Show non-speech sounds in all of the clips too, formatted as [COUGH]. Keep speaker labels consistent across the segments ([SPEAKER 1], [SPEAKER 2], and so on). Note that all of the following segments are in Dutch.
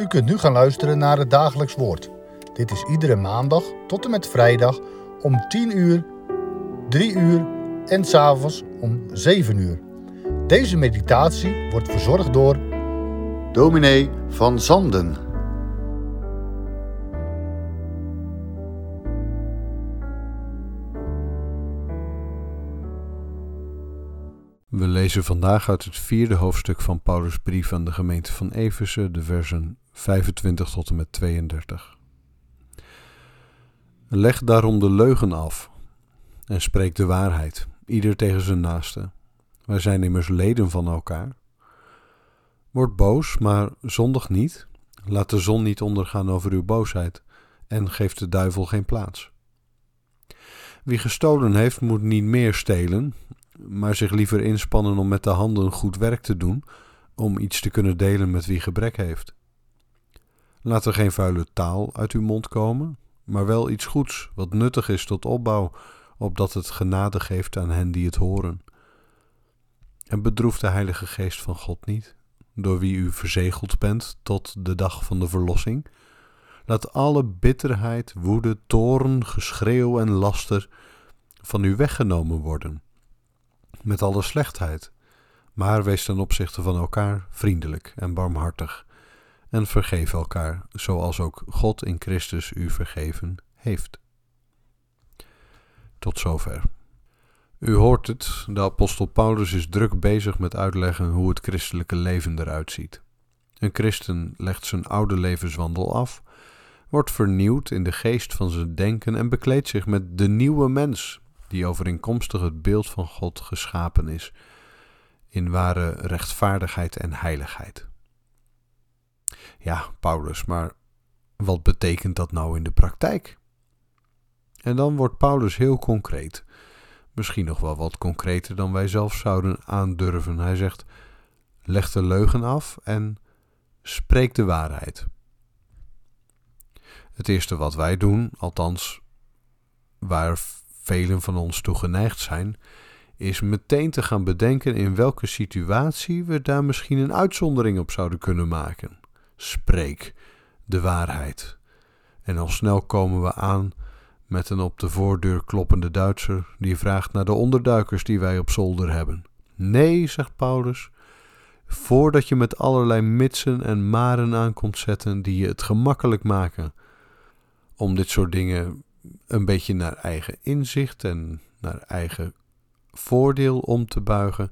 [SPEAKER 1] U kunt nu gaan luisteren naar het dagelijks woord. Dit is iedere maandag tot en met vrijdag om 10 uur, 3 uur en s'avonds om 7 uur. Deze meditatie wordt verzorgd door dominee van Zanden.
[SPEAKER 2] We lezen vandaag uit het vierde hoofdstuk van Paulus' brief aan de gemeente van Efeze, de versen 25 tot en met 32. Leg daarom de leugen af en spreek de waarheid, ieder tegen zijn naaste. Wij zijn immers leden van elkaar. Word boos, maar zondig niet. Laat de zon niet ondergaan over uw boosheid en geef de duivel geen plaats. Wie gestolen heeft, moet niet meer stelen, maar zich liever inspannen om met de handen goed werk te doen, om iets te kunnen delen met wie gebrek heeft. Laat er geen vuile taal uit uw mond komen, maar wel iets goeds, wat nuttig is tot opbouw, opdat het genade geeft aan hen die het horen. En bedroef de Heilige Geest van God niet, door wie u verzegeld bent tot de dag van de verlossing. Laat alle bitterheid, woede, toorn, geschreeuw en laster van u weggenomen worden met alle slechtheid, maar wees ten opzichte van elkaar vriendelijk en barmhartig en vergeef elkaar, zoals ook God in Christus u vergeven heeft. Tot zover. U hoort het, de apostel Paulus is druk bezig met uitleggen hoe het christelijke leven eruit ziet. Een christen legt zijn oude levenswandel af, wordt vernieuwd in de geest van zijn denken en bekleedt zich met de nieuwe mens, die overeenkomstig het beeld van God geschapen is, in ware rechtvaardigheid en heiligheid. Ja, Paulus, maar wat betekent dat nou in de praktijk? En dan wordt Paulus heel concreet. Misschien nog wel wat concreter dan wij zelf zouden aandurven. Hij zegt: leg de leugen af en spreek de waarheid. Het eerste wat wij doen, althans waar velen van ons toe geneigd zijn, is meteen te gaan bedenken in welke situatie we daar misschien een uitzondering op zouden kunnen maken. Spreek de waarheid. En al snel komen we aan met een op de voordeur kloppende Duitser die vraagt naar de onderduikers die wij op zolder hebben. Nee, zegt Paulus, voordat je met allerlei mitsen en maren aankomt zetten die je het gemakkelijk maken om dit soort dingen een beetje naar eigen inzicht en naar eigen voordeel om te buigen,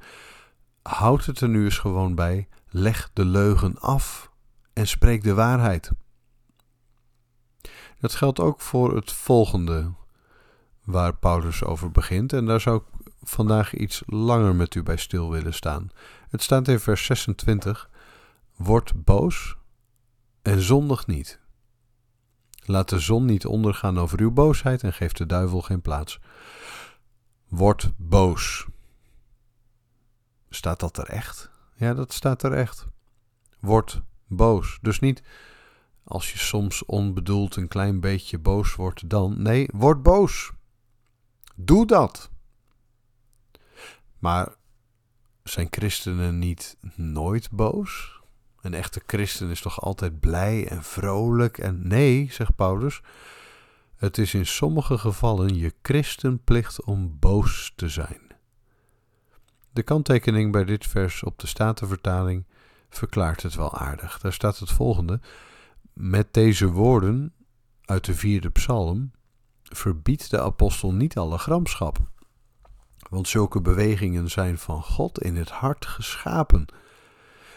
[SPEAKER 2] houd het er nu eens gewoon bij. Leg de leugen af en spreek de waarheid. Dat geldt ook voor het volgende waar Paulus over begint. En daar zou ik vandaag iets langer met u bij stil willen staan. Het staat in vers 26: Word boos en zondig niet. Laat de zon niet ondergaan over uw boosheid en geef de duivel geen plaats. Word boos. Staat dat er echt? Ja, dat staat er echt. Word boos. Dus niet als je soms onbedoeld een klein beetje boos wordt, dan. Nee, word boos. Doe dat. Maar zijn christenen niet nooit boos? Een echte christen is toch altijd blij en vrolijk? En nee, zegt Paulus, het is in sommige gevallen je christenplicht om boos te zijn. De kanttekening bij dit vers op de Statenvertaling verklaart het wel aardig. Daar staat het volgende: Met deze woorden uit de vierde psalm verbiedt de apostel niet alle gramschap. Want zulke bewegingen zijn van God in het hart geschapen.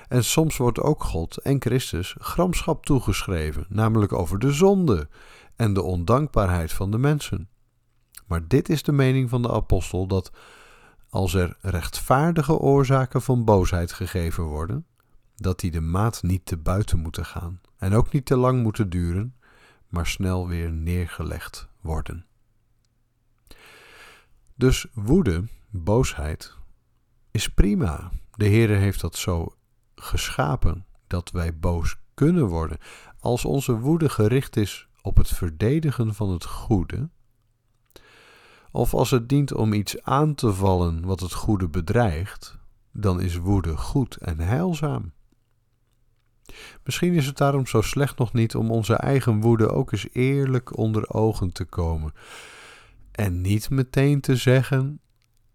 [SPEAKER 2] En soms wordt ook God en Christus gramschap toegeschreven, namelijk over de zonde en de ondankbaarheid van de mensen. Maar dit is de mening van de apostel dat als er rechtvaardige oorzaken van boosheid gegeven worden, dat die de maat niet te buiten moeten gaan en ook niet te lang moeten duren, maar snel weer neergelegd worden. Dus woede, boosheid, is prima. De Heere heeft dat zo geschapen dat wij boos kunnen worden. Als onze woede gericht is op het verdedigen van het goede, of als het dient om iets aan te vallen wat het goede bedreigt, dan is woede goed en heilzaam. Misschien is het daarom zo slecht nog niet om onze eigen woede ook eens eerlijk onder ogen te komen. En niet meteen te zeggen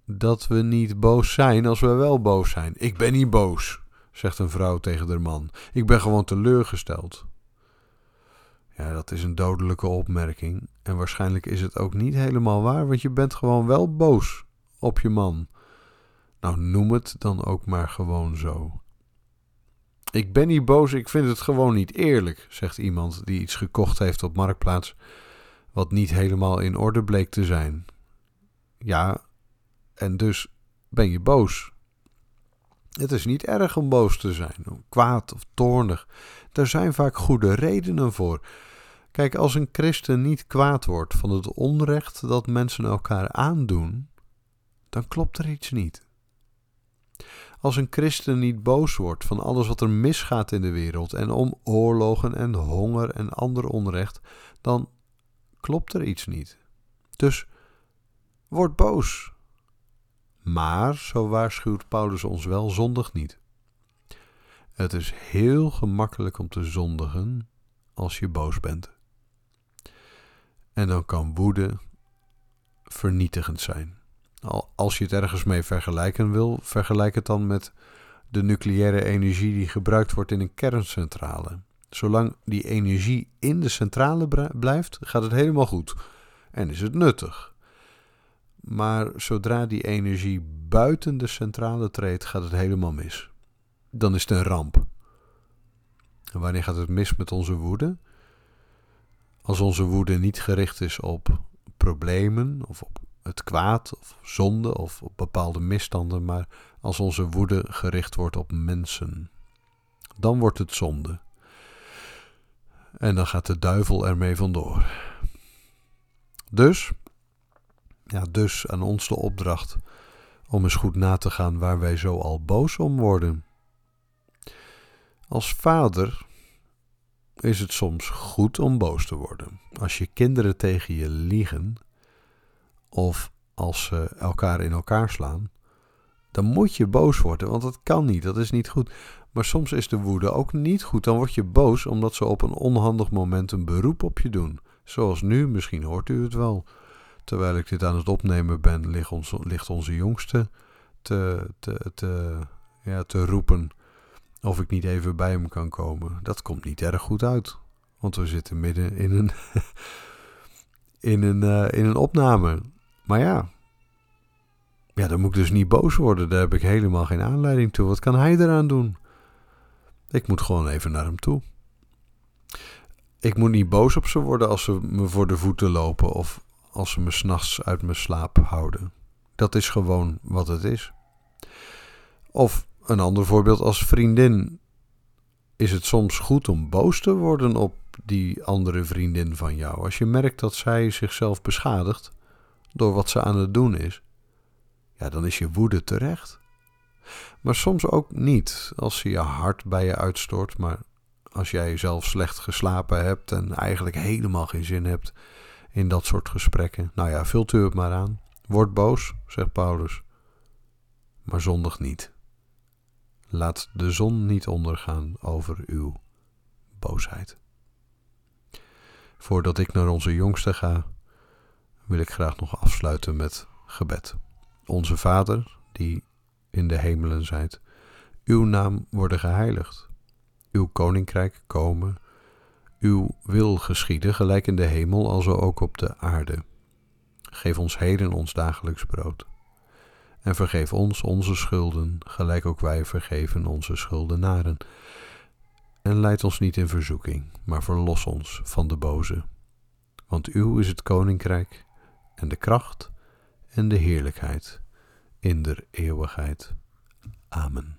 [SPEAKER 2] dat we niet boos zijn als we wel boos zijn. Ik ben niet boos, zegt een vrouw tegen haar man. Ik ben gewoon teleurgesteld. Ja, dat is een dodelijke opmerking. En waarschijnlijk is het ook niet helemaal waar, want je bent gewoon wel boos op je man. Nou, noem het dan ook maar gewoon zo. Ik ben niet boos, ik vind het gewoon niet eerlijk, zegt iemand die iets gekocht heeft op Marktplaats, wat niet helemaal in orde bleek te zijn. Ja, en dus ben je boos. Het is niet erg om boos te zijn, kwaad of toornig. Daar zijn vaak goede redenen voor. Kijk, als een christen niet kwaad wordt van het onrecht dat mensen elkaar aandoen, dan klopt er iets niet. Als een christen niet boos wordt van alles wat er misgaat in de wereld en om oorlogen en honger en ander onrecht, dan klopt er iets niet. Dus word boos. Maar, zo waarschuwt Paulus ons wel, zondig niet. Het is heel gemakkelijk om te zondigen als je boos bent. En dan kan woede vernietigend zijn. Als je het ergens mee vergelijken wil, vergelijk het dan met de nucleaire energie die gebruikt wordt in een kerncentrale. Zolang die energie in de centrale blijft, gaat het helemaal goed en is het nuttig. Maar zodra die energie buiten de centrale treedt, gaat het helemaal mis. Dan is het een ramp. En wanneer gaat het mis met onze woede? Als onze woede niet gericht is op problemen of op het kwaad of zonde of op bepaalde misstanden, maar als onze woede gericht wordt op mensen, dan wordt het zonde. En dan gaat de duivel ermee vandoor. Dus, ja, dus aan ons de opdracht om eens goed na te gaan waar wij zo al boos om worden. Als vader is het soms goed om boos te worden. Als je kinderen tegen je liegen, of als ze elkaar in elkaar slaan, dan moet je boos worden, want dat kan niet, dat is niet goed. Maar soms is de woede ook niet goed. Dan word je boos omdat ze op een onhandig moment een beroep op je doen. Zoals nu, misschien hoort u het wel. Terwijl ik dit aan het opnemen ben, ligt, ligt onze jongste te, te, ja, te roepen of ik niet even bij hem kan komen. Dat komt niet erg goed uit. Want we zitten midden in een, [LAUGHS] in een, uh, in een opname. Maar ja, ja, dan moet ik dus niet boos worden. Daar heb ik helemaal geen aanleiding toe. Wat kan hij eraan doen? Ik moet gewoon even naar hem toe. Ik moet niet boos op ze worden als ze me voor de voeten lopen of als ze me s'nachts uit mijn slaap houden. Dat is gewoon wat het is. Of een ander voorbeeld als vriendin. Is het soms goed om boos te worden op die andere vriendin van jou? Als je merkt dat zij zichzelf beschadigt door wat ze aan het doen is, ja, dan is je woede terecht. Maar soms ook niet, als ze je hart bij je uitstort, maar als jij zelf slecht geslapen hebt en eigenlijk helemaal geen zin hebt in dat soort gesprekken. Nou ja, vult u het maar aan. Word boos, zegt Paulus, maar zondig niet. Laat de zon niet ondergaan over uw boosheid. Voordat ik naar onze jongste ga, wil ik graag nog afsluiten met gebed. Onze Vader, die in de hemelen zijt, uw naam worden geheiligd, uw koninkrijk komen, uw wil geschieden, gelijk in de hemel als ook op de aarde. Geef ons heden ons dagelijks brood. En vergeef ons onze schulden, gelijk ook wij vergeven onze schuldenaren. En leid ons niet in verzoeking, maar verlos ons van de boze. Want uw is het koninkrijk en de kracht en de heerlijkheid in der eeuwigheid. Amen.